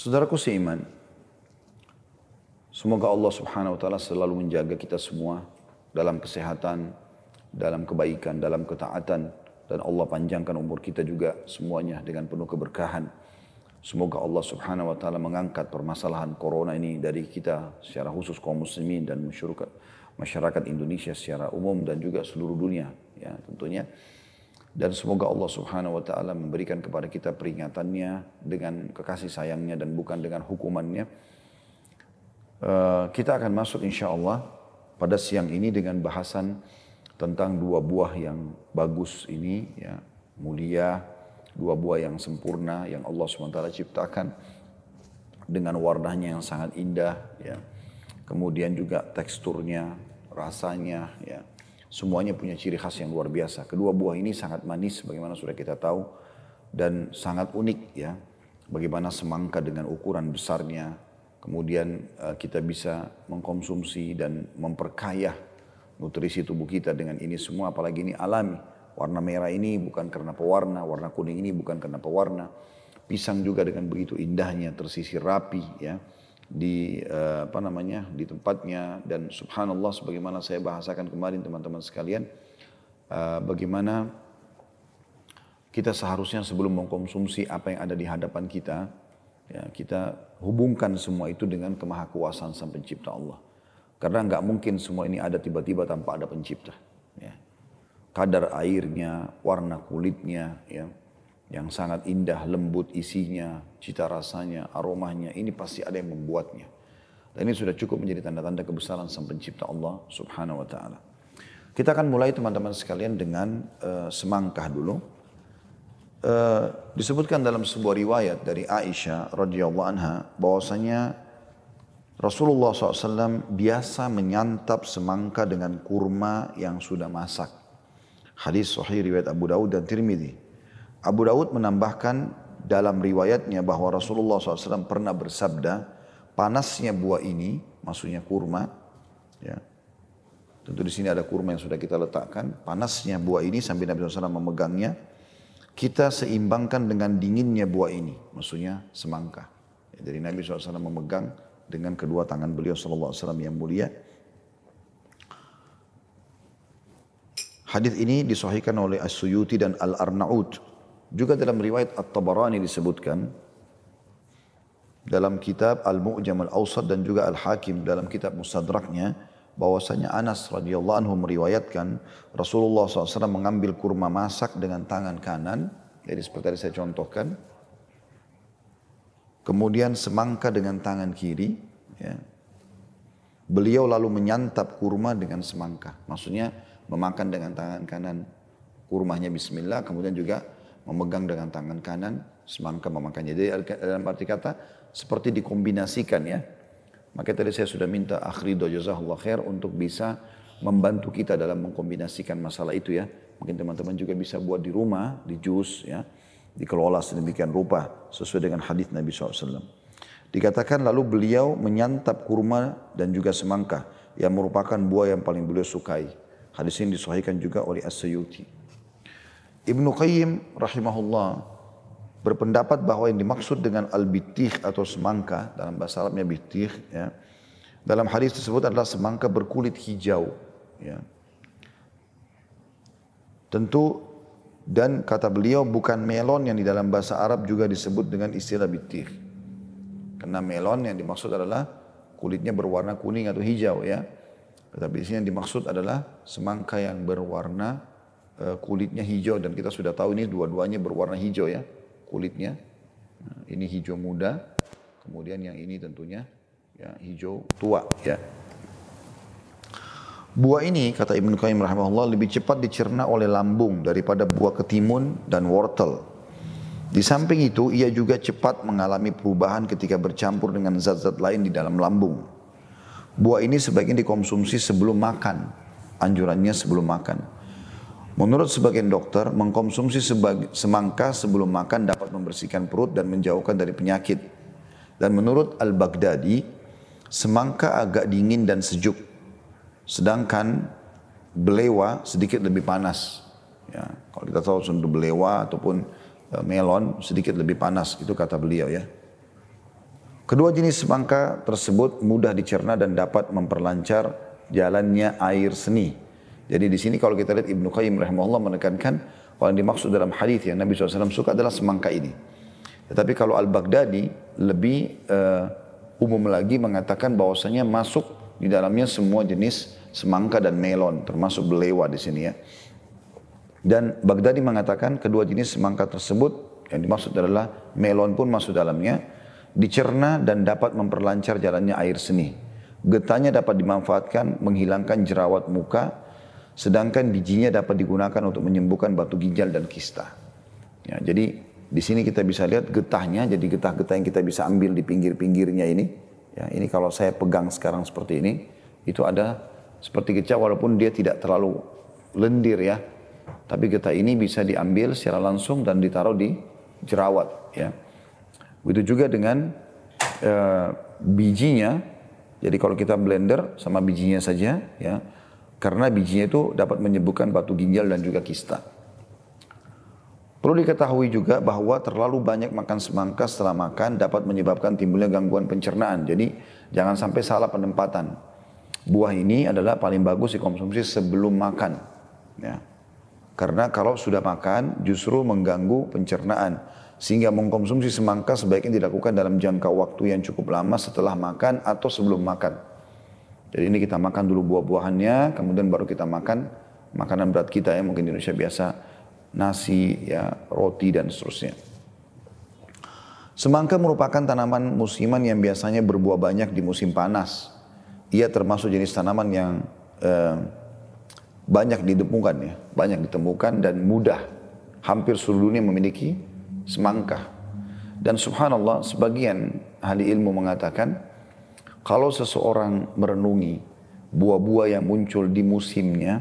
Saudaraku seiman, semoga Allah subhanahu wa ta'ala selalu menjaga kita semua dalam kesehatan, dalam kebaikan, dalam ketaatan, dan Allah panjangkan umur kita juga semuanya dengan penuh keberkahan. Semoga Allah subhanahu wa ta'ala mengangkat permasalahan corona ini dari kita secara khusus kaum muslimin dan masyarakat, masyarakat Indonesia secara umum dan juga seluruh dunia ya tentunya. Dan semoga Allah subhanahu wa ta'ala memberikan kepada kita peringatannya dengan kekasih sayangnya dan bukan dengan hukumannya. Uh, kita akan masuk insya Allah pada siang ini dengan bahasan tentang dua buah yang bagus ini, ya mulia, dua buah yang sempurna yang Allah SWT ciptakan dengan warnanya yang sangat indah, ya. kemudian juga teksturnya, rasanya, ya Semuanya punya ciri khas yang luar biasa. Kedua buah ini sangat manis bagaimana sudah kita tahu dan sangat unik ya. Bagaimana semangka dengan ukuran besarnya, kemudian uh, kita bisa mengkonsumsi dan memperkaya nutrisi tubuh kita dengan ini semua apalagi ini alami. Warna merah ini bukan karena pewarna, warna kuning ini bukan karena pewarna. Pisang juga dengan begitu indahnya tersisir rapi ya di uh, apa namanya di tempatnya. Dan subhanallah sebagaimana saya bahasakan kemarin teman-teman sekalian uh, bagaimana kita seharusnya sebelum mengkonsumsi apa yang ada di hadapan kita ya kita hubungkan semua itu dengan kemahakuasaan sang pencipta Allah. Karena nggak mungkin semua ini ada tiba-tiba tanpa ada pencipta ya. kadar airnya warna kulitnya ya yang sangat indah, lembut isinya, cita rasanya, aromanya, ini pasti ada yang membuatnya. Dan ini sudah cukup menjadi tanda-tanda kebesaran sang pencipta Allah subhanahu wa ta'ala. Kita akan mulai teman-teman sekalian dengan uh, semangkah dulu. Uh, disebutkan dalam sebuah riwayat dari Aisyah radhiyallahu anha bahwasanya Rasulullah SAW biasa menyantap semangka dengan kurma yang sudah masak. Hadis sahih riwayat Abu Dawud dan Tirmidzi. Abu Daud menambahkan dalam riwayatnya bahwa Rasulullah SAW pernah bersabda, panasnya buah ini, maksudnya kurma, ya, tentu di sini ada kurma yang sudah kita letakkan, panasnya buah ini sampai Nabi SAW memegangnya, kita seimbangkan dengan dinginnya buah ini, maksudnya semangka. Ya, jadi Nabi SAW memegang dengan kedua tangan beliau SAW yang mulia. Hadis ini disahihkan oleh As-Suyuti dan Al-Arnaud juga dalam riwayat At-Tabarani disebutkan dalam kitab Al-Mu'jam Al-Awsat dan juga Al-Hakim dalam kitab Mustadraknya bahwasanya Anas radhiyallahu anhu meriwayatkan Rasulullah SAW mengambil kurma masak dengan tangan kanan. Jadi seperti tadi saya contohkan. Kemudian semangka dengan tangan kiri ya. beliau lalu menyantap kurma dengan semangka. Maksudnya memakan dengan tangan kanan kurmanya bismillah kemudian juga memegang dengan tangan kanan, semangka memakannya. Jadi dalam arti kata seperti dikombinasikan ya. Maka tadi saya sudah minta akhri jazakallah khair untuk bisa membantu kita dalam mengkombinasikan masalah itu ya. Mungkin teman-teman juga bisa buat di rumah, di jus ya. Dikelola sedemikian rupa sesuai dengan hadis Nabi SAW. Dikatakan lalu beliau menyantap kurma dan juga semangka yang merupakan buah yang paling beliau sukai. Hadis ini disahihkan juga oleh As-Sayyuti. Ibnu Qayyim rahimahullah berpendapat bahwa yang dimaksud dengan al-bitih atau semangka dalam bahasa Arabnya bitih ya. Dalam hadis tersebut adalah semangka berkulit hijau ya. Tentu dan kata beliau bukan melon yang di dalam bahasa Arab juga disebut dengan istilah bitih. Karena melon yang dimaksud adalah kulitnya berwarna kuning atau hijau ya. Tetapi di sini yang dimaksud adalah semangka yang berwarna kulitnya hijau dan kita sudah tahu ini dua-duanya berwarna hijau ya kulitnya. Nah, ini hijau muda, kemudian yang ini tentunya ya hijau tua ya. Buah ini kata Ibnu Qayyim rahimahullah lebih cepat dicerna oleh lambung daripada buah ketimun dan wortel. Di samping itu ia juga cepat mengalami perubahan ketika bercampur dengan zat-zat lain di dalam lambung. Buah ini sebaiknya dikonsumsi sebelum makan. Anjurannya sebelum makan. Menurut sebagian dokter, mengkonsumsi semangka sebelum makan dapat membersihkan perut dan menjauhkan dari penyakit. Dan menurut Al-Baghdadi, semangka agak dingin dan sejuk. Sedangkan belewa sedikit lebih panas. Ya, kalau kita tahu sundu belewa ataupun e, melon sedikit lebih panas, itu kata beliau ya. Kedua jenis semangka tersebut mudah dicerna dan dapat memperlancar jalannya air seni. Jadi di sini kalau kita lihat Ibnu Qayyim rahimahullah menekankan kalau yang dimaksud dalam hadis yang Nabi SAW suka adalah semangka ini. Tetapi kalau Al-Baghdadi lebih uh, umum lagi mengatakan bahwasanya masuk di dalamnya semua jenis semangka dan melon termasuk belewa di sini ya. Dan Baghdadi mengatakan kedua jenis semangka tersebut yang dimaksud adalah melon pun masuk dalamnya dicerna dan dapat memperlancar jalannya air seni. Getahnya dapat dimanfaatkan menghilangkan jerawat muka, sedangkan bijinya dapat digunakan untuk menyembuhkan batu ginjal dan kista. Ya, jadi di sini kita bisa lihat getahnya, jadi getah-getah yang kita bisa ambil di pinggir-pinggirnya ini. Ya, ini kalau saya pegang sekarang seperti ini, itu ada seperti getah walaupun dia tidak terlalu lendir ya. Tapi getah ini bisa diambil secara langsung dan ditaruh di jerawat ya. Begitu juga dengan uh, bijinya. Jadi kalau kita blender sama bijinya saja, ya, karena bijinya itu dapat menyembuhkan batu ginjal dan juga kista. Perlu diketahui juga bahwa terlalu banyak makan semangka setelah makan dapat menyebabkan timbulnya gangguan pencernaan. Jadi jangan sampai salah penempatan. Buah ini adalah paling bagus dikonsumsi sebelum makan. Ya. Karena kalau sudah makan justru mengganggu pencernaan. Sehingga mengkonsumsi semangka sebaiknya dilakukan dalam jangka waktu yang cukup lama setelah makan atau sebelum makan. Jadi ini kita makan dulu buah-buahannya, kemudian baru kita makan makanan berat kita ya, mungkin di Indonesia biasa nasi, ya roti dan seterusnya. Semangka merupakan tanaman musiman yang biasanya berbuah banyak di musim panas. Ia termasuk jenis tanaman yang eh, banyak ditemukan ya, banyak ditemukan dan mudah. Hampir seluruh dunia memiliki semangka. Dan subhanallah sebagian ahli ilmu mengatakan kalau seseorang merenungi buah-buah yang muncul di musimnya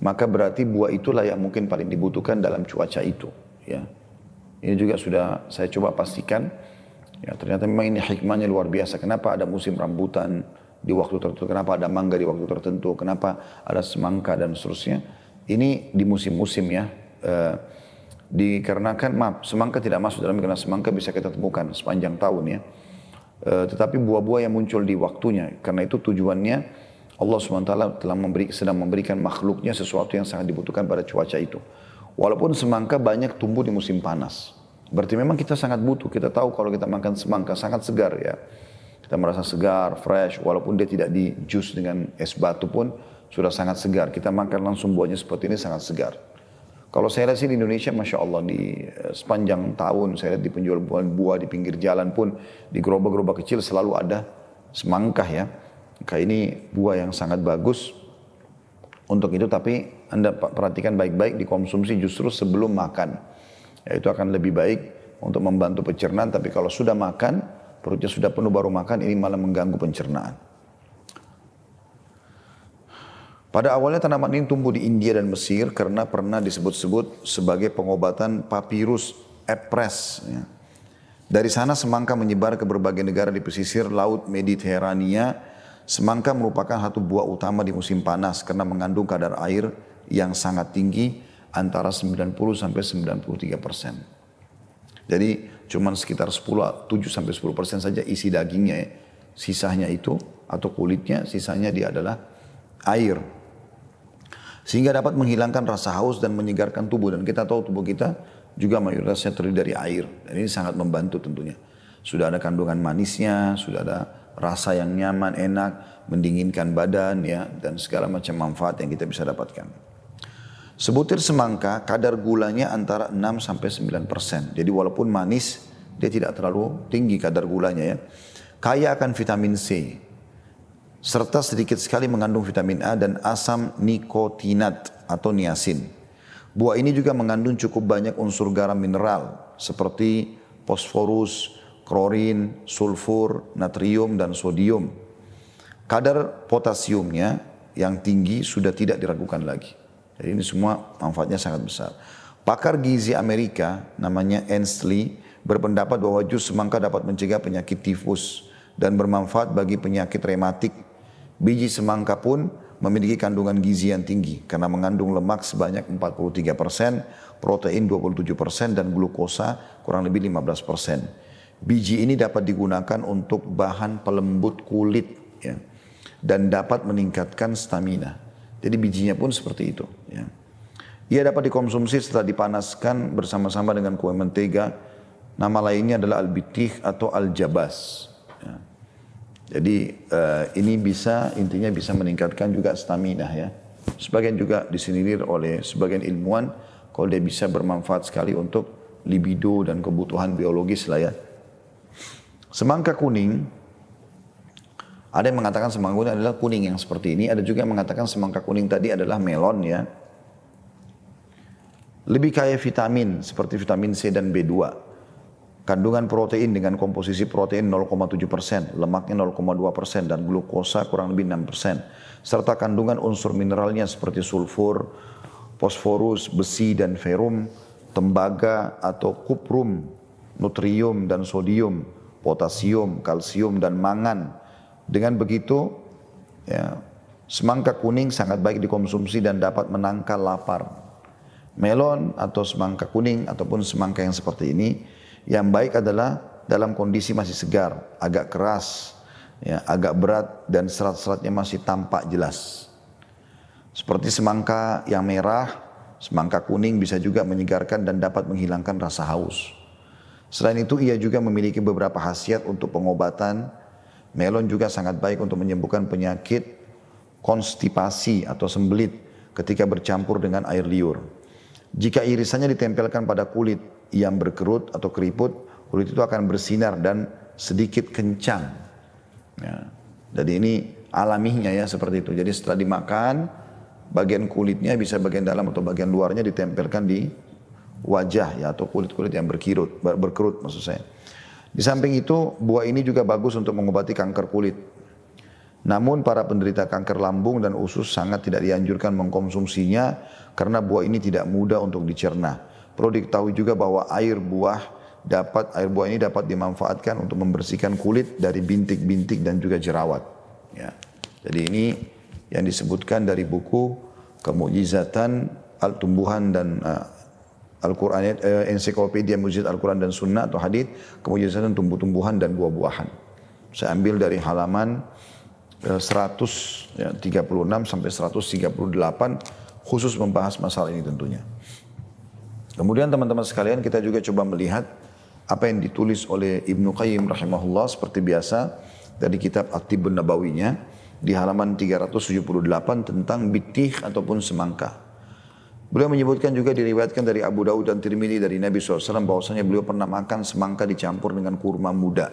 maka berarti buah itulah yang mungkin paling dibutuhkan dalam cuaca itu ya. Ini juga sudah saya coba pastikan ya ternyata memang ini hikmahnya luar biasa. Kenapa ada musim rambutan di waktu tertentu, kenapa ada mangga di waktu tertentu, kenapa ada semangka dan seterusnya. Ini di musim-musim ya. Uh, dikarenakan maaf semangka tidak masuk dalam karena semangka bisa kita temukan sepanjang tahun ya e, tetapi buah-buah yang muncul di waktunya. Karena itu tujuannya Allah SWT telah memberi, sedang memberikan makhluknya sesuatu yang sangat dibutuhkan pada cuaca itu. Walaupun semangka banyak tumbuh di musim panas. Berarti memang kita sangat butuh. Kita tahu kalau kita makan semangka sangat segar ya. Kita merasa segar, fresh walaupun dia tidak di jus dengan es batu pun sudah sangat segar. Kita makan langsung buahnya seperti ini sangat segar kalau saya lihat sih di Indonesia, Masya Allah di eh, sepanjang tahun, saya lihat di penjual buah, di pinggir jalan pun, di gerobak-gerobak kecil selalu ada semangka ya. Maka ini buah yang sangat bagus untuk itu, tapi Anda perhatikan baik-baik dikonsumsi justru sebelum makan. Ya, itu akan lebih baik untuk membantu pencernaan, tapi kalau sudah makan, perutnya sudah penuh baru makan, ini malah mengganggu pencernaan. Pada awalnya tanaman ini tumbuh di India dan Mesir karena pernah disebut-sebut sebagai pengobatan papirus epres. Ya. Dari sana semangka menyebar ke berbagai negara di pesisir Laut Mediterania. Semangka merupakan satu buah utama di musim panas karena mengandung kadar air yang sangat tinggi antara 90 sampai 93 persen. Jadi cuma sekitar 10, 7 sampai 10 persen saja isi dagingnya ya. Sisanya itu atau kulitnya, sisanya dia adalah air sehingga dapat menghilangkan rasa haus dan menyegarkan tubuh. Dan kita tahu tubuh kita juga mayoritasnya terdiri dari air. Dan ini sangat membantu tentunya. Sudah ada kandungan manisnya, sudah ada rasa yang nyaman, enak, mendinginkan badan ya dan segala macam manfaat yang kita bisa dapatkan. Sebutir semangka kadar gulanya antara 6 sampai 9 persen. Jadi walaupun manis, dia tidak terlalu tinggi kadar gulanya ya. Kaya akan vitamin C, serta sedikit sekali mengandung vitamin A dan asam nikotinat atau niacin. Buah ini juga mengandung cukup banyak unsur garam mineral seperti fosforus, klorin, sulfur, natrium, dan sodium. Kadar potasiumnya yang tinggi sudah tidak diragukan lagi. Jadi ini semua manfaatnya sangat besar. Pakar gizi Amerika namanya Ensley berpendapat bahwa jus semangka dapat mencegah penyakit tifus dan bermanfaat bagi penyakit rematik Biji semangka pun memiliki kandungan gizi yang tinggi karena mengandung lemak sebanyak 43 persen, protein 27 persen dan glukosa kurang lebih 15 persen. Biji ini dapat digunakan untuk bahan pelembut kulit ya, dan dapat meningkatkan stamina. Jadi bijinya pun seperti itu. Ya. Ia dapat dikonsumsi setelah dipanaskan bersama-sama dengan kue mentega. Nama lainnya adalah al-bitih atau al-jabas. Ya. Jadi uh, ini bisa intinya bisa meningkatkan juga stamina ya. Sebagian juga disindir oleh sebagian ilmuwan kalau dia bisa bermanfaat sekali untuk libido dan kebutuhan biologis lah ya. Semangka kuning, ada yang mengatakan semangka kuning adalah kuning yang seperti ini, ada juga yang mengatakan semangka kuning tadi adalah melon ya. Lebih kaya vitamin seperti vitamin C dan B2. Kandungan protein dengan komposisi protein 0,7 persen, lemaknya 0,2 persen, dan glukosa kurang lebih 6 persen. Serta kandungan unsur mineralnya seperti sulfur, fosforus, besi, dan ferum, tembaga atau kuprum, nutrium dan sodium, potasium, kalsium, dan mangan. Dengan begitu, ya, semangka kuning sangat baik dikonsumsi dan dapat menangkal lapar. Melon atau semangka kuning ataupun semangka yang seperti ini yang baik adalah dalam kondisi masih segar, agak keras, ya, agak berat dan serat-seratnya masih tampak jelas. Seperti semangka yang merah, semangka kuning bisa juga menyegarkan dan dapat menghilangkan rasa haus. Selain itu ia juga memiliki beberapa khasiat untuk pengobatan. Melon juga sangat baik untuk menyembuhkan penyakit konstipasi atau sembelit ketika bercampur dengan air liur. Jika irisannya ditempelkan pada kulit, yang berkerut atau keriput, kulit itu akan bersinar dan sedikit kencang. Ya. Jadi ini alaminya ya seperti itu. Jadi setelah dimakan, bagian kulitnya bisa bagian dalam atau bagian luarnya ditempelkan di wajah ya atau kulit-kulit yang berkirut, berkerut maksud saya. Di samping itu, buah ini juga bagus untuk mengobati kanker kulit. Namun para penderita kanker lambung dan usus sangat tidak dianjurkan mengkonsumsinya karena buah ini tidak mudah untuk dicerna. Perlu diketahui juga bahwa air buah dapat air buah ini dapat dimanfaatkan untuk membersihkan kulit dari bintik-bintik dan juga jerawat. Ya. Jadi ini yang disebutkan dari buku Kemujizatan Al-Tumbuhan dan uh, Al-Quran, uh, ensiklopedia mujizat Al-Quran dan Sunnah atau hadith, kemujizatan tumbuh-tumbuhan dan buah-buahan. Saya ambil dari halaman uh, 136 ya, sampai 138 khusus membahas masalah ini tentunya. Kemudian teman-teman sekalian kita juga coba melihat apa yang ditulis oleh Ibnu Qayyim rahimahullah seperti biasa dari kitab Aktibun Nabawinya di halaman 378 tentang bitih ataupun semangka. Beliau menyebutkan juga diriwayatkan dari Abu Daud dan Tirmidzi dari Nabi SAW bahwasanya beliau pernah makan semangka dicampur dengan kurma muda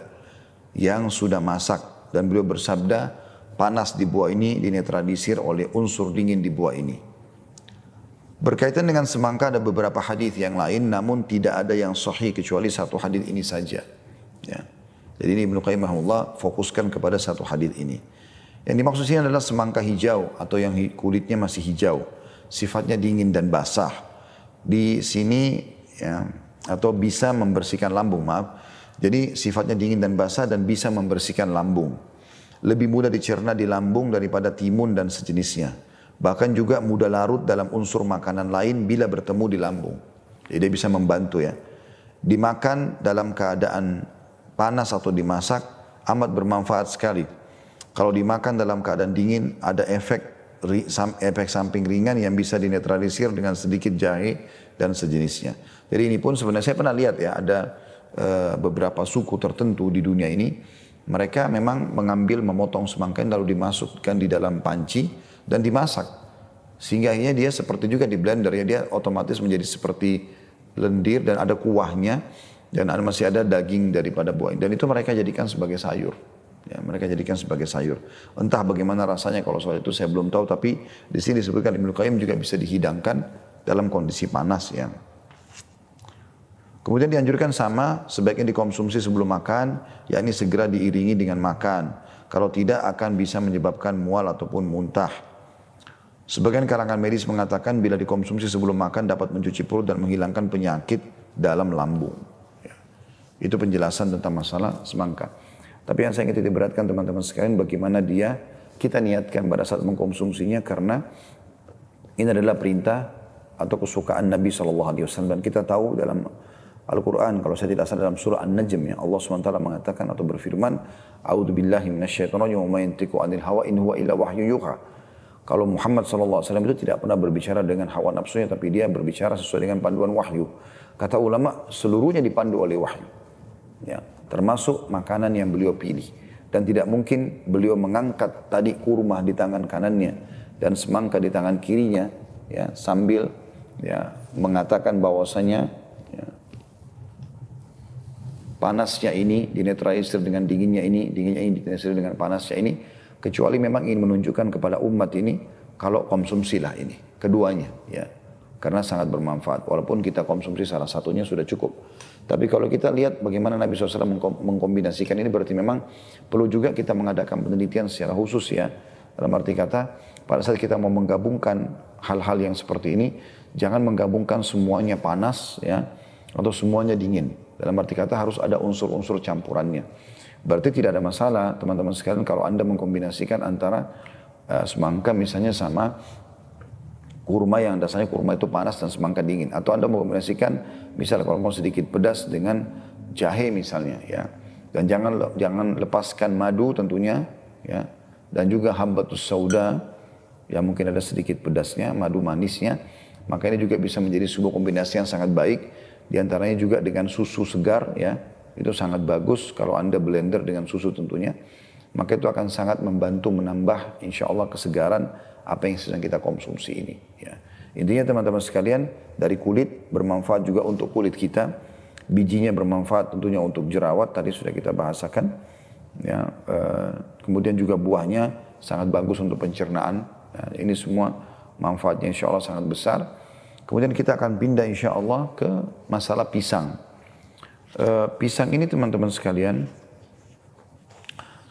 yang sudah masak dan beliau bersabda panas di buah ini dinetralisir oleh unsur dingin di buah ini. Berkaitan dengan semangka ada beberapa hadis yang lain namun tidak ada yang sahih kecuali satu hadis ini saja. Ya. Jadi ini Ibnu Qayyim fokuskan kepada satu hadis ini. Yang dimaksud sini adalah semangka hijau atau yang kulitnya masih hijau, sifatnya dingin dan basah. Di sini ya, atau bisa membersihkan lambung, maaf. Jadi sifatnya dingin dan basah dan bisa membersihkan lambung. Lebih mudah dicerna di lambung daripada timun dan sejenisnya. Bahkan juga mudah larut dalam unsur makanan lain bila bertemu di lambung. Jadi dia bisa membantu ya. Dimakan dalam keadaan panas atau dimasak amat bermanfaat sekali. Kalau dimakan dalam keadaan dingin ada efek efek samping ringan yang bisa dinetralisir dengan sedikit jahe dan sejenisnya. Jadi ini pun sebenarnya saya pernah lihat ya ada uh, beberapa suku tertentu di dunia ini mereka memang mengambil memotong semangka lalu dimasukkan di dalam panci dan dimasak. Sehingga akhirnya dia seperti juga di blender ya dia otomatis menjadi seperti lendir dan ada kuahnya dan masih ada daging daripada buah dan itu mereka jadikan sebagai sayur. Ya, mereka jadikan sebagai sayur. Entah bagaimana rasanya kalau soal itu saya belum tahu tapi di sini disebutkan Ibnu Qayyim juga bisa dihidangkan dalam kondisi panas ya. Kemudian dianjurkan sama sebaiknya dikonsumsi sebelum makan, yakni segera diiringi dengan makan. Kalau tidak akan bisa menyebabkan mual ataupun muntah. Sebagian kalangan medis mengatakan bila dikonsumsi sebelum makan dapat mencuci perut dan menghilangkan penyakit dalam lambung. Ya. Itu penjelasan tentang masalah semangka. Tapi yang saya ingin titik beratkan teman-teman sekalian bagaimana dia kita niatkan pada saat mengkonsumsinya karena ini adalah perintah atau kesukaan Nabi SAW dan kita tahu dalam Al-Quran kalau saya tidak salah dalam surah An-Najm ya Allah SWT mengatakan atau berfirman minasyaitonir rajim wa yantiqu 'anil hawa in huwa illa wahyu yuha. Kalau Muhammad SAW itu tidak pernah berbicara dengan hawa nafsunya tapi dia berbicara sesuai dengan panduan wahyu. Kata ulama seluruhnya dipandu oleh wahyu. Ya, termasuk makanan yang beliau pilih dan tidak mungkin beliau mengangkat tadi kurma di tangan kanannya dan semangka di tangan kirinya ya sambil ya mengatakan bahwasanya panasnya ini dinetralisir dengan dinginnya ini, dinginnya ini dinetralisir dengan panasnya ini, kecuali memang ingin menunjukkan kepada umat ini kalau konsumsilah ini, keduanya ya. Karena sangat bermanfaat, walaupun kita konsumsi salah satunya sudah cukup. Tapi kalau kita lihat bagaimana Nabi SAW mengkombinasikan ini berarti memang perlu juga kita mengadakan penelitian secara khusus ya. Dalam arti kata, pada saat kita mau menggabungkan hal-hal yang seperti ini, jangan menggabungkan semuanya panas ya, atau semuanya dingin. Dalam arti kata harus ada unsur-unsur campurannya. Berarti tidak ada masalah teman-teman sekalian kalau Anda mengkombinasikan antara uh, semangka misalnya sama kurma yang dasarnya kurma itu panas dan semangka dingin. Atau Anda mengkombinasikan misalnya kalau mau sedikit pedas dengan jahe misalnya ya. Dan jangan jangan lepaskan madu tentunya ya. Dan juga hambatus sauda yang mungkin ada sedikit pedasnya, madu manisnya. Maka ini juga bisa menjadi sebuah kombinasi yang sangat baik di antaranya juga dengan susu segar ya. Itu sangat bagus kalau Anda blender dengan susu tentunya. Maka itu akan sangat membantu menambah insya Allah kesegaran apa yang sedang kita konsumsi ini. Ya. Intinya teman-teman sekalian dari kulit bermanfaat juga untuk kulit kita. Bijinya bermanfaat tentunya untuk jerawat tadi sudah kita bahasakan. Ya, eh, kemudian juga buahnya sangat bagus untuk pencernaan. Ya, ini semua manfaatnya insya Allah sangat besar. Kemudian kita akan pindah insya Allah ke masalah pisang. E, pisang ini teman-teman sekalian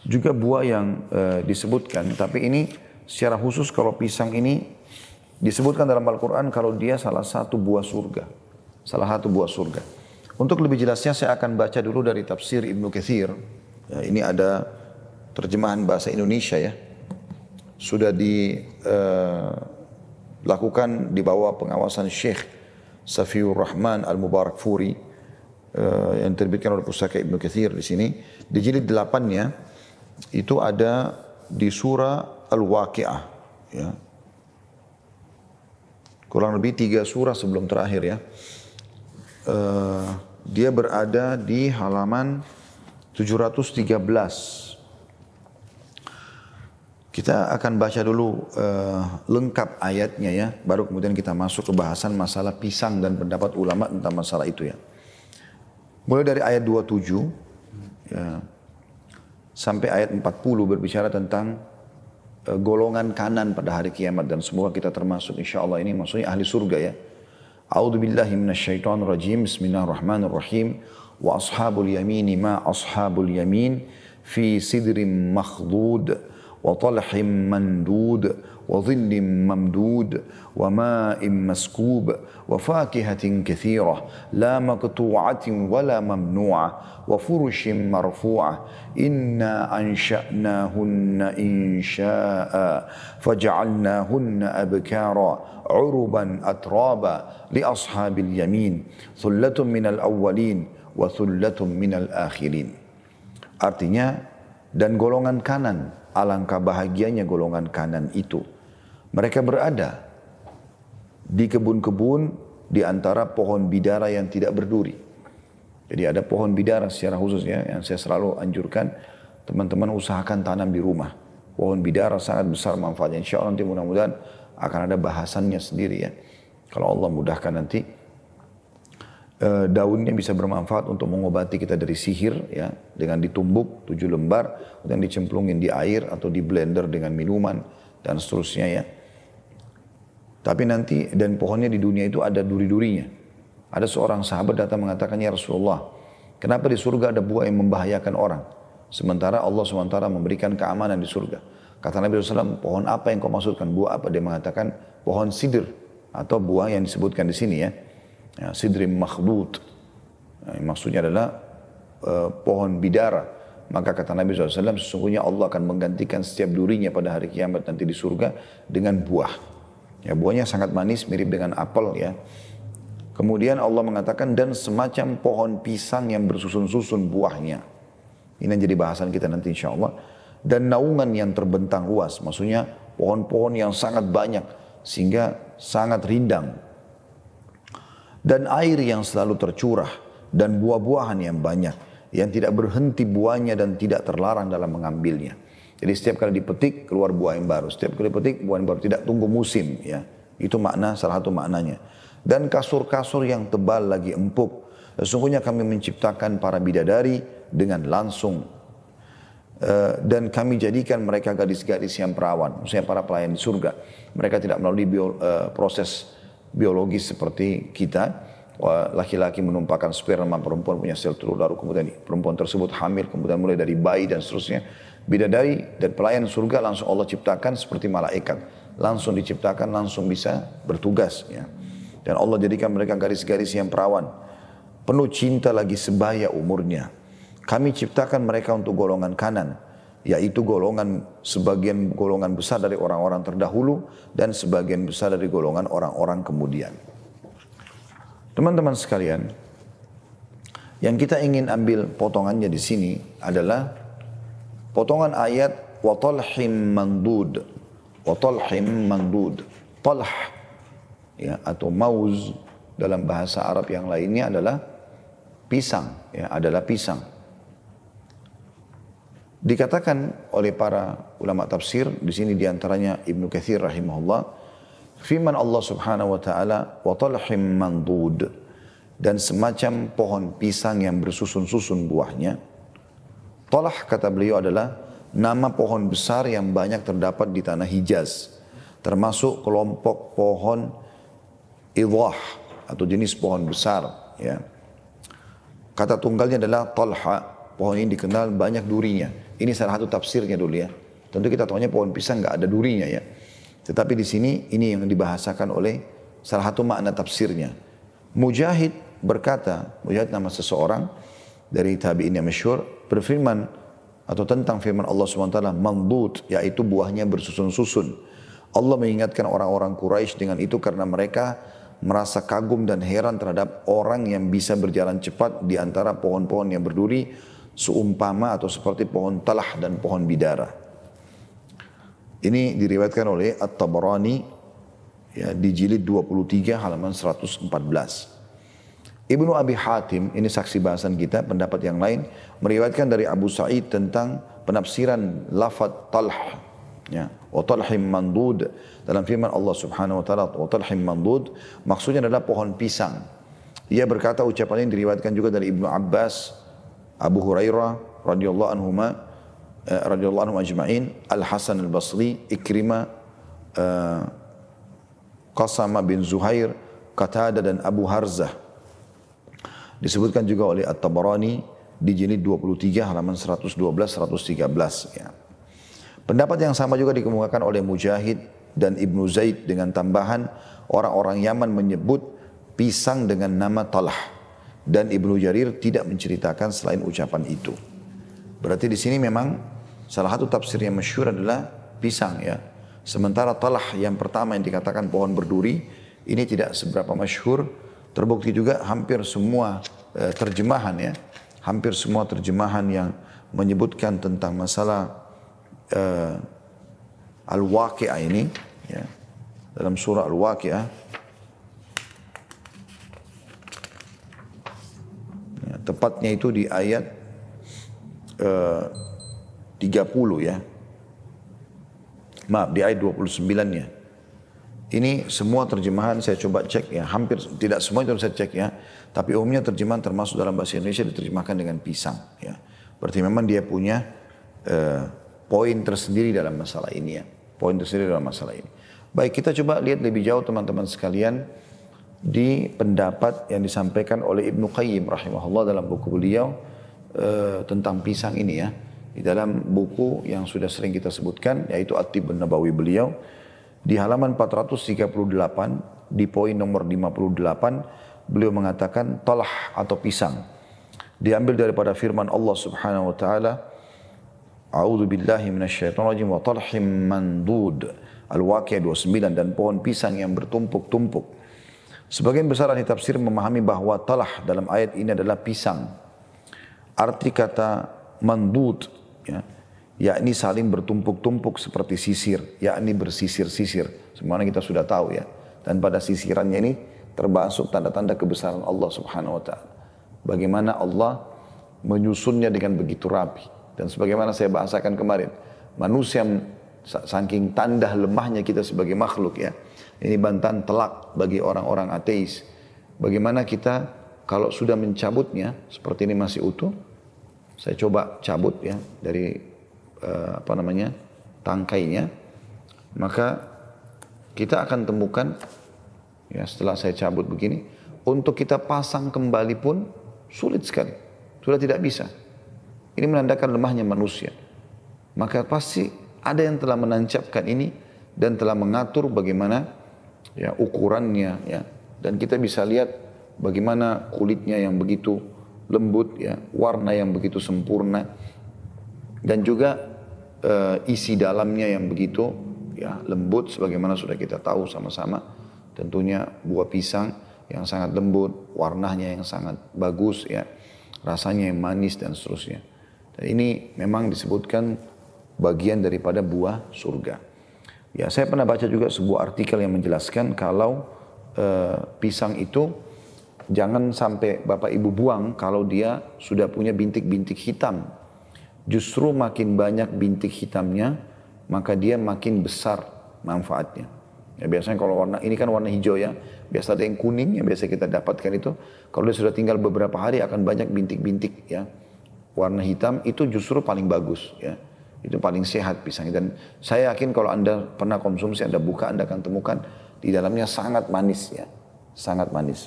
juga buah yang e, disebutkan, tapi ini secara khusus kalau pisang ini disebutkan dalam Al-Quran kalau dia salah satu buah surga. Salah satu buah surga. Untuk lebih jelasnya saya akan baca dulu dari tafsir Ibnu Kathir. Ya, ini ada terjemahan bahasa Indonesia ya. Sudah di uh, lakukan di bawah pengawasan Syekh Safiur Rahman Al-Mubarak Furi uh, yang terbitkan oleh Pusaka Ibnu Kathir di sini. Di jilid delapannya itu ada di surah Al-Waqi'ah. Ya. Kurang lebih tiga surah sebelum terakhir ya. Uh, dia berada di halaman 713 kita akan baca dulu uh, lengkap ayatnya ya, baru kemudian kita masuk ke bahasan masalah pisang dan pendapat ulama tentang masalah itu ya. Mulai dari ayat 27 ya, sampai ayat 40 berbicara tentang uh, golongan kanan pada hari kiamat dan semoga kita termasuk insya Allah ini maksudnya ahli surga ya. A'udzu billahi minasyaitonir rajim. Bismillahirrahmanirrahim. Wa ashabul yamini ma ashabul yamin fi sidrin makhdud وطلح مندود وظل ممدود وماء مسكوب وفاكهة كثيرة لا مقطوعة ولا ممنوعة وفرش مرفوعة إنا أنشأناهن إنشاء فجعلناهن أبكارا عربا أترابا لأصحاب اليمين ثلة من الأولين وثلة من الآخرين. Artinya, dan golongan kanan. Alangkah bahagianya golongan kanan itu. Mereka berada di kebun-kebun di antara pohon bidara yang tidak berduri. Jadi ada pohon bidara secara khusus ya yang saya selalu anjurkan teman-teman usahakan tanam di rumah. Pohon bidara sangat besar manfaatnya. Insya Allah nanti mudah-mudahan akan ada bahasannya sendiri ya. Kalau Allah mudahkan nanti Eh, daunnya bisa bermanfaat untuk mengobati kita dari sihir ya dengan ditumbuk tujuh lembar dan dicemplungin di air atau di blender dengan minuman dan seterusnya ya. Tapi nanti dan pohonnya di dunia itu ada duri-durinya. Ada seorang sahabat datang mengatakan ya Rasulullah, kenapa di surga ada buah yang membahayakan orang? Sementara Allah SWT memberikan keamanan di surga. Kata Nabi SAW, pohon apa yang kau maksudkan? Buah apa? Dia mengatakan pohon sidir atau buah yang disebutkan di sini ya ya, sidrim makhdud. Nah, maksudnya adalah uh, pohon bidara. Maka kata Nabi SAW, sesungguhnya Allah akan menggantikan setiap durinya pada hari kiamat nanti di surga dengan buah. Ya, buahnya sangat manis, mirip dengan apel ya. Kemudian Allah mengatakan dan semacam pohon pisang yang bersusun-susun buahnya. Ini yang jadi bahasan kita nanti insya Allah. Dan naungan yang terbentang luas, maksudnya pohon-pohon yang sangat banyak sehingga sangat rindang. Dan air yang selalu tercurah dan buah-buahan yang banyak yang tidak berhenti buahnya dan tidak terlarang dalam mengambilnya. Jadi setiap kali dipetik keluar buah yang baru, setiap kali dipetik buah yang baru tidak tunggu musim ya. Itu makna salah satu maknanya dan kasur-kasur yang tebal lagi empuk. Sesungguhnya kami menciptakan para bidadari dengan langsung uh, dan kami jadikan mereka gadis-gadis yang perawan, maksudnya para pelayan di surga. Mereka tidak melalui bio, uh, proses biologis seperti kita. Laki-laki menumpahkan sperma, perempuan punya sel telur, lalu kemudian perempuan tersebut hamil, kemudian mulai dari bayi dan seterusnya. Bidadari dan pelayan surga langsung Allah ciptakan seperti malaikat. Langsung diciptakan, langsung bisa bertugas. Ya. Dan Allah jadikan mereka garis-garis yang perawan. Penuh cinta lagi sebaya umurnya. Kami ciptakan mereka untuk golongan kanan. Yaitu golongan, sebagian golongan besar dari orang-orang terdahulu. Dan sebagian besar dari golongan orang-orang kemudian. Teman-teman sekalian. Yang kita ingin ambil potongannya di sini adalah potongan ayat watalhim mandud. Watalhim mandud. Talh ya atau mauz dalam bahasa Arab yang lainnya adalah pisang ya adalah pisang dikatakan oleh para ulama tafsir di sini di antaranya Ibnu Katsir rahimahullah firman Allah Subhanahu wa taala wa talhim mandud dan semacam pohon pisang yang bersusun-susun buahnya Talah kata beliau adalah nama pohon besar yang banyak terdapat di tanah Hijaz termasuk kelompok pohon idah atau jenis pohon besar ya. Kata tunggalnya adalah talha. Pohon ini dikenal banyak durinya. Ini salah satu tafsirnya dulu ya. Tentu kita tahunya pohon pisang nggak ada durinya ya. Tetapi di sini ini yang dibahasakan oleh salah satu makna tafsirnya. Mujahid berkata, Mujahid nama seseorang dari tabi'in yang masyhur berfirman atau tentang firman Allah SWT mandud yaitu buahnya bersusun-susun. Allah mengingatkan orang-orang Quraisy dengan itu karena mereka merasa kagum dan heran terhadap orang yang bisa berjalan cepat di antara pohon-pohon yang berduri seumpama atau seperti pohon talah dan pohon bidara. Ini diriwayatkan oleh At-Tabarani ya, di jilid 23 halaman 114. Ibnu Abi Hatim, ini saksi bahasan kita, pendapat yang lain, meriwayatkan dari Abu Sa'id tentang penafsiran lafad talh Ya, wa talhim mandud dalam firman Allah Subhanahu wa taala wa talhim mandud maksudnya adalah pohon pisang. Ia berkata ucapan ini diriwayatkan juga dari Ibnu Abbas, Abu Hurairah radhiyallahu anhuma eh, radhiyallahu anhum ajma'in, Al Hasan Al Basri, Ikrimah, eh, Qasama bin Zuhair, Qatada dan Abu Harzah. Disebutkan juga oleh At-Tabarani di jilid 23 halaman 112 113 ya. Pendapat yang sama juga dikemukakan oleh Mujahid dan Ibnu Zaid dengan tambahan orang-orang Yaman menyebut pisang dengan nama talah dan Ibnu Jarir tidak menceritakan selain ucapan itu. Berarti di sini memang salah satu tafsir yang masyhur adalah pisang ya. Sementara talah yang pertama yang dikatakan pohon berduri ini tidak seberapa masyhur. Terbukti juga hampir semua e, terjemahan ya, hampir semua terjemahan yang menyebutkan tentang masalah uh, Al-Waqi'ah ini ya, dalam surah Al-Waqi'ah tepatnya itu di ayat uh, 30 ya maaf di ayat 29 nya ini semua terjemahan saya coba cek ya hampir tidak semua itu saya cek ya tapi umumnya terjemahan termasuk dalam bahasa Indonesia diterjemahkan dengan pisang ya berarti memang dia punya uh, poin tersendiri dalam masalah ini ya. Poin tersendiri dalam masalah ini. Baik, kita coba lihat lebih jauh teman-teman sekalian di pendapat yang disampaikan oleh Ibnu Qayyim rahimahullah dalam buku beliau e, tentang pisang ini ya. Di dalam buku yang sudah sering kita sebutkan yaitu At-Tib Nabawi beliau di halaman 438 di poin nomor 58 beliau mengatakan talah atau pisang diambil daripada firman Allah Subhanahu wa taala A'udzu billahi minasyaitonir rajim wa talhim mandud. Al-Waqiah 29 dan pohon pisang yang bertumpuk-tumpuk. Sebagian besar ahli tafsir memahami bahwa talah dalam ayat ini adalah pisang. Arti kata mandud, ya, yakni saling bertumpuk-tumpuk seperti sisir, yakni bersisir-sisir. Semuanya kita sudah tahu ya. Dan pada sisirannya ini termasuk tanda-tanda kebesaran Allah subhanahu wa ta'ala. Bagaimana Allah menyusunnya dengan begitu rapi. Dan sebagaimana saya bahasakan kemarin, manusia saking tanda lemahnya kita sebagai makhluk ya. Ini bantahan telak bagi orang-orang ateis. Bagaimana kita kalau sudah mencabutnya seperti ini masih utuh, saya coba cabut ya dari uh, apa namanya tangkainya, maka kita akan temukan ya setelah saya cabut begini, untuk kita pasang kembali pun sulit sekali, sudah tidak bisa. Ini menandakan lemahnya manusia. Maka pasti ada yang telah menancapkan ini dan telah mengatur bagaimana ya ukurannya ya. Dan kita bisa lihat bagaimana kulitnya yang begitu lembut ya warna yang begitu sempurna dan juga uh, isi dalamnya yang begitu ya lembut sebagaimana sudah kita tahu sama-sama. Tentunya buah pisang yang sangat lembut warnanya yang sangat bagus ya rasanya yang manis dan seterusnya. Dan ini memang disebutkan bagian daripada buah surga Ya, saya pernah baca juga sebuah artikel yang menjelaskan kalau uh, pisang itu jangan sampai Bapak Ibu buang kalau dia sudah punya bintik-bintik hitam. Justru makin banyak bintik hitamnya, maka dia makin besar manfaatnya. Ya, biasanya kalau warna ini kan warna hijau ya, biasa ada yang kuning yang biasa kita dapatkan itu. Kalau dia sudah tinggal beberapa hari akan banyak bintik-bintik ya. Warna hitam itu justru paling bagus ya. Itu paling sehat pisang. Dan saya yakin kalau Anda pernah konsumsi, Anda buka, Anda akan temukan di dalamnya sangat manis ya. Sangat manis.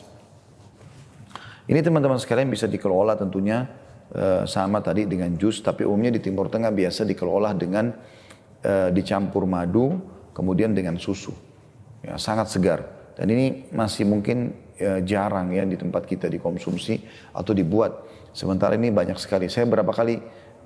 Ini teman-teman sekalian bisa dikelola tentunya uh, sama tadi dengan jus, tapi umumnya di Timur Tengah biasa dikelola dengan uh, dicampur madu, kemudian dengan susu. Ya, sangat segar. Dan ini masih mungkin uh, jarang ya di tempat kita dikonsumsi atau dibuat. Sementara ini banyak sekali. Saya berapa kali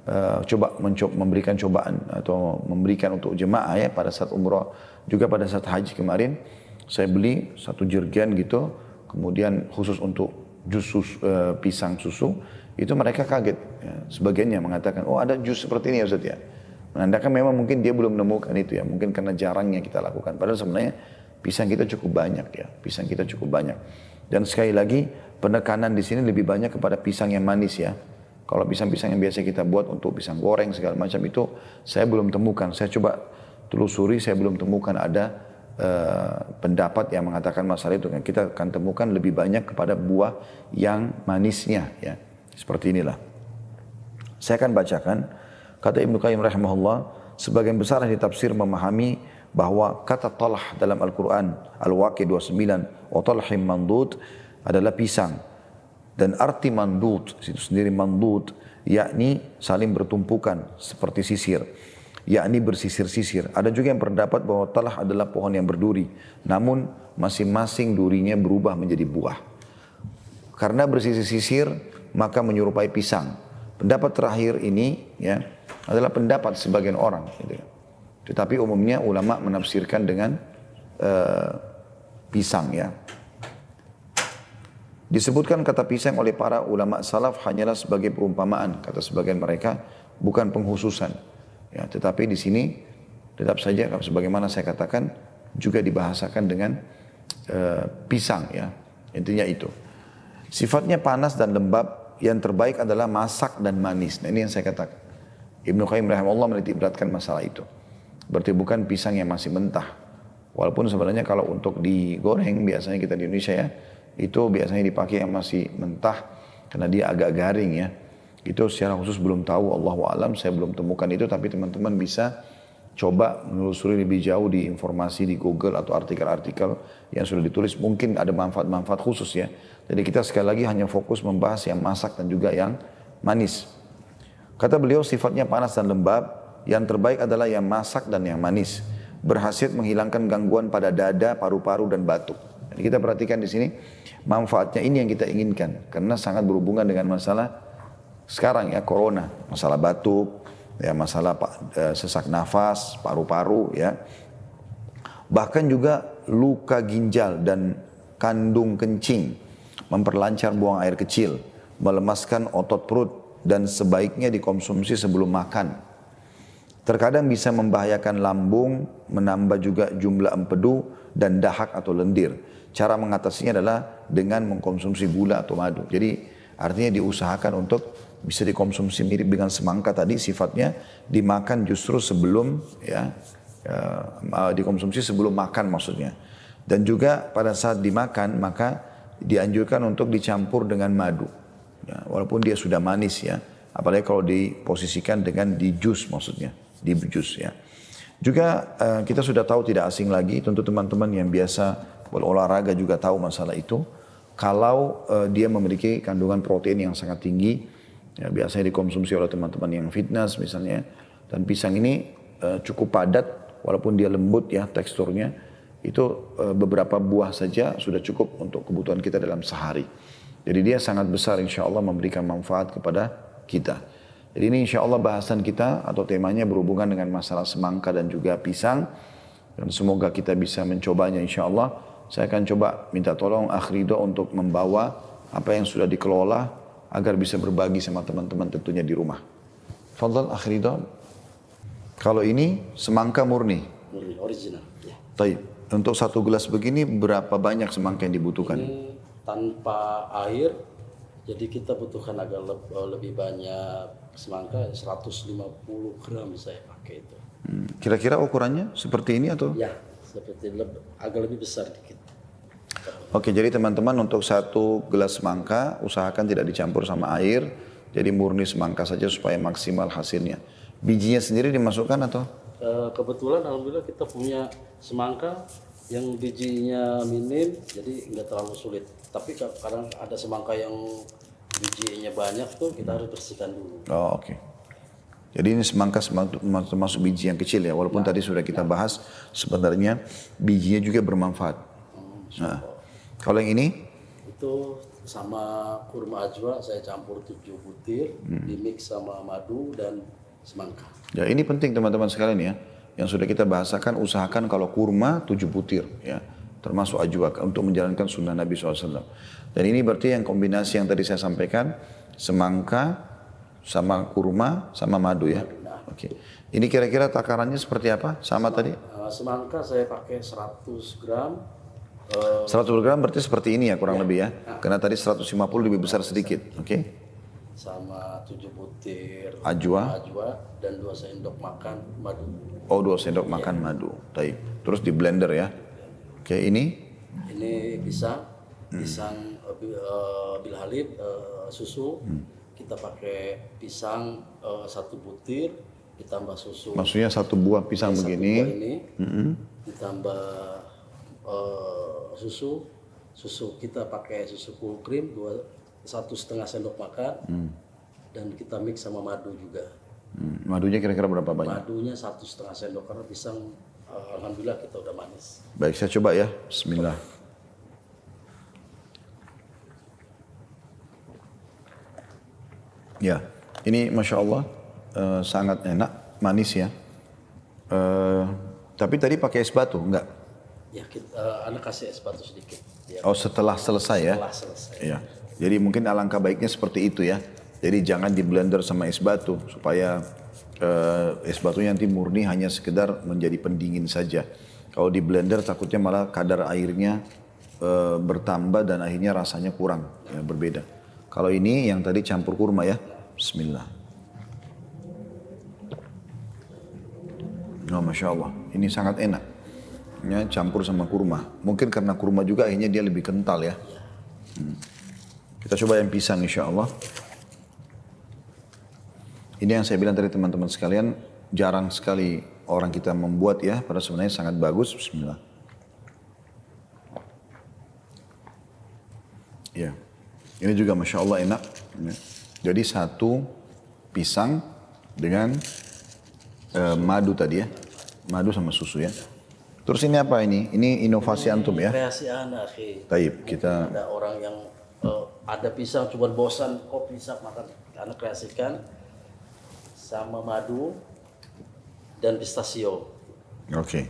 uh, coba mencoba, memberikan cobaan atau memberikan untuk jemaah ya pada saat umroh juga pada saat haji kemarin saya beli satu jergen gitu kemudian khusus untuk jus uh, pisang susu itu mereka kaget. Ya. sebagiannya mengatakan oh ada jus seperti ini ya Ustaz ya? Menandakan memang mungkin dia belum menemukan itu ya mungkin karena jarangnya kita lakukan. Padahal sebenarnya pisang kita cukup banyak ya pisang kita cukup banyak. Dan sekali lagi penekanan di sini lebih banyak kepada pisang yang manis ya kalau pisang-pisang yang biasa kita buat untuk pisang goreng segala macam itu saya belum temukan. Saya coba telusuri, saya belum temukan ada uh, pendapat yang mengatakan masalah itu. Kita akan temukan lebih banyak kepada buah yang manisnya. ya Seperti inilah. Saya akan bacakan kata Ibnu Qayyim rahimahullah sebagian besar ahli tafsir memahami bahwa kata talah dalam Al-Quran Al-Waqi 29 wa talhim mandud adalah pisang dan arti mandud, itu sendiri mandud, yakni saling bertumpukan seperti sisir. Yakni bersisir-sisir. Ada juga yang berpendapat bahwa talah adalah pohon yang berduri. Namun masing-masing durinya berubah menjadi buah. Karena bersisir-sisir maka menyerupai pisang. Pendapat terakhir ini ya adalah pendapat sebagian orang. Gitu. Ya. Tetapi umumnya ulama menafsirkan dengan uh, pisang ya. Disebutkan kata pisang oleh para ulama salaf hanyalah sebagai perumpamaan, kata sebagian mereka, bukan penghususan. Ya, tetapi di sini tetap saja sebagaimana saya katakan juga dibahasakan dengan uh, pisang ya. Intinya itu. Sifatnya panas dan lembab, yang terbaik adalah masak dan manis. Nah, ini yang saya katakan. Ibnu Qayyim rahimahullah menitik beratkan masalah itu. Berarti bukan pisang yang masih mentah. Walaupun sebenarnya kalau untuk digoreng biasanya kita di Indonesia ya, itu biasanya dipakai yang masih mentah karena dia agak garing ya. Itu secara khusus belum tahu Allah alam saya belum temukan itu tapi teman-teman bisa coba menelusuri lebih jauh di informasi di Google atau artikel-artikel yang sudah ditulis mungkin ada manfaat-manfaat khusus ya. Jadi kita sekali lagi hanya fokus membahas yang masak dan juga yang manis. Kata beliau sifatnya panas dan lembab, yang terbaik adalah yang masak dan yang manis. Berhasil menghilangkan gangguan pada dada, paru-paru dan batuk. Jadi kita perhatikan di sini manfaatnya ini yang kita inginkan karena sangat berhubungan dengan masalah sekarang ya corona, masalah batuk, ya masalah e, sesak nafas, paru-paru ya. Bahkan juga luka ginjal dan kandung kencing, memperlancar buang air kecil, melemaskan otot perut, dan sebaiknya dikonsumsi sebelum makan. Terkadang bisa membahayakan lambung, menambah juga jumlah empedu dan dahak atau lendir. Cara mengatasinya adalah dengan mengkonsumsi gula atau madu. Jadi artinya diusahakan untuk bisa dikonsumsi mirip dengan semangka tadi sifatnya dimakan justru sebelum ya, ya dikonsumsi sebelum makan maksudnya. Dan juga pada saat dimakan maka dianjurkan untuk dicampur dengan madu. Ya, walaupun dia sudah manis ya. Apalagi kalau diposisikan dengan di jus maksudnya. Di jus ya. Juga uh, kita sudah tahu tidak asing lagi, tentu teman-teman yang biasa berolahraga juga tahu masalah itu. Kalau uh, dia memiliki kandungan protein yang sangat tinggi, ya, biasanya dikonsumsi oleh teman-teman yang fitness misalnya. Dan pisang ini uh, cukup padat, walaupun dia lembut ya teksturnya, itu beberapa buah saja sudah cukup untuk kebutuhan kita dalam sehari. Jadi dia sangat besar insya Allah memberikan manfaat kepada kita. Jadi ini insya Allah bahasan kita atau temanya berhubungan dengan masalah semangka dan juga pisang. Dan semoga kita bisa mencobanya insya Allah. Saya akan coba minta tolong Akhrido untuk membawa apa yang sudah dikelola agar bisa berbagi sama teman-teman tentunya di rumah. Fadal Akhrido. Kalau ini semangka murni. Murni, original. Ya. Taib. Untuk satu gelas begini berapa banyak semangka yang dibutuhkan? Ini tanpa air jadi kita butuhkan agak lebih banyak semangka 150 gram saya pakai itu. Hmm. Kira-kira ukurannya seperti ini atau? Ya, seperti lebih, agak lebih besar dikit. Oke, jadi teman-teman untuk satu gelas semangka usahakan tidak dicampur sama air, jadi murni semangka saja supaya maksimal hasilnya. Bijinya sendiri dimasukkan atau? Eh, kebetulan alhamdulillah kita punya semangka yang bijinya minim jadi nggak terlalu sulit tapi kadang ada semangka yang bijinya banyak tuh kita harus bersihkan dulu. Oh oke. Okay. jadi ini semangka termasuk biji yang kecil ya walaupun nah, tadi sudah kita bahas sebenarnya bijinya juga bermanfaat. Hmm, nah, kalau yang ini? Itu sama kurma ajwa saya campur tujuh butir hmm. di mix sama madu dan semangka. Ya ini penting teman-teman sekalian ya. Yang sudah kita bahasakan usahakan kalau kurma tujuh butir ya termasuk ajwa untuk menjalankan sunnah Nabi SAW. Dan ini berarti yang kombinasi yang tadi saya sampaikan semangka sama kurma sama madu ya. Oke. Okay. Ini kira-kira takarannya seperti apa? Sama semangka, tadi? Uh, semangka saya pakai 100 gram. Uh, 100 gram berarti seperti ini ya kurang ya. lebih ya. Nah. Karena tadi 150 lebih besar sedikit. Oke. Okay sama tujuh butir ajwa, ajwa dan dua sendok makan madu. Oh dua sendok ya. makan madu. Taib. Terus di blender ya. Oke ini? Ini pisang, hmm. pisang uh, bil halib uh, susu. Hmm. Kita pakai pisang uh, satu butir ditambah susu. Maksudnya satu buah pisang ya, begini. Satu buah ini hmm. ditambah uh, susu. Susu kita pakai susu full cream dua satu setengah sendok makan hmm. dan kita mix sama madu juga. Hmm. Madunya kira-kira berapa banyak? Madunya satu setengah sendok karena pisang alhamdulillah kita udah manis. Baik saya coba ya. Bismillah. Ya, ini masya Allah uh, sangat enak, manis ya. Uh, tapi tadi pakai es batu, enggak? Ya, kita, uh, anak kasih es batu sedikit. Ya. Oh, setelah selesai ya? Setelah selesai. Ya. Jadi mungkin alangkah baiknya seperti itu ya. Jadi jangan di blender sama es batu supaya uh, es batunya nanti murni hanya sekedar menjadi pendingin saja. Kalau di blender takutnya malah kadar airnya uh, bertambah dan akhirnya rasanya kurang, ya, berbeda. Kalau ini yang tadi campur kurma ya, Bismillah. Oh, Masya Allah, ini sangat enak. Ya, campur sama kurma. Mungkin karena kurma juga akhirnya dia lebih kental ya. Hmm. Kita coba yang pisang insya Allah. Ini yang saya bilang tadi teman-teman sekalian, jarang sekali orang kita membuat ya, pada sebenarnya sangat bagus. Bismillah. Ya, ini juga masya Allah enak. Jadi satu pisang dengan uh, madu tadi ya, madu sama susu ya. Terus ini apa ini? Ini inovasi ini antum ya? Kreasi anak. Taib kita. Ada orang yang uh, ada pisang cuma bosan kok pisang makan anak kreasikan sama madu dan pistachio. Oke. Okay.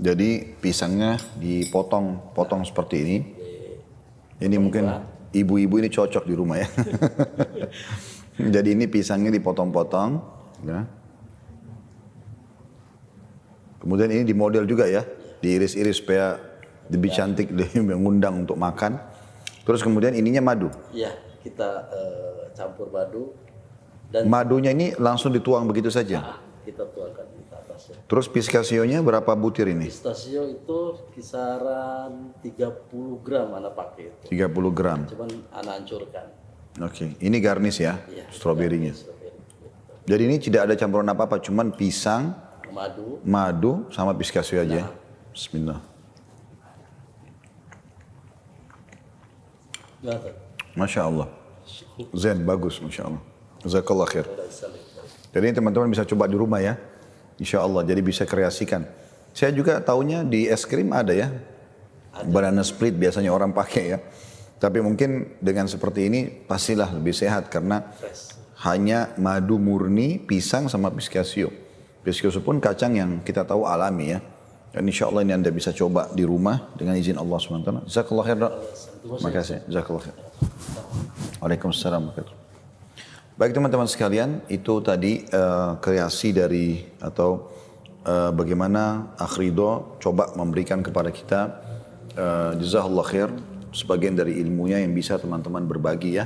Jadi pisangnya dipotong, potong seperti ini. Ini mungkin ibu-ibu ini cocok di rumah ya. Jadi ini pisangnya dipotong-potong. Ya. Kemudian ini dimodel juga ya, diiris-iris supaya lebih cantik, lebih mengundang untuk makan. Terus kemudian ininya madu. Iya, kita eh, campur madu dan Madunya ini langsung dituang begitu saja. ah, kita tuangkan di atasnya. Terus pistasionya berapa butir ini? Pistachio itu kisaran 30 gram anak pakai itu. 30 gram. Cuman anak hancurkan. Oke, ini garnish ya, Iya, stroberinya. Jadi ini tidak ada campuran apa-apa, cuman pisang, Madu, madu, sama pistachio aja. Bismillah. Gata. Masya Allah. Zen, bagus, Masya Allah. Jazakallah khair. Ada. Jadi teman-teman bisa coba di rumah ya. Insya Allah, jadi bisa kreasikan. Saya juga taunya di es krim ada ya. Banana split biasanya orang pakai ya. Tapi mungkin dengan seperti ini pastilah lebih sehat karena Fresh. hanya madu murni, pisang sama pistachio. Pistachio pun kacang yang kita tahu alami ya. Dan insya Allah ini anda bisa coba di rumah dengan izin Allah SWT. Jazakallah khair. Terima kasih. Jazakallah khair. Waalaikumsalam. Baik teman-teman sekalian, itu tadi eh, kreasi dari atau eh, bagaimana Akhrido coba memberikan kepada kita uh, jazakallah khair sebagian dari ilmunya yang bisa teman-teman berbagi ya.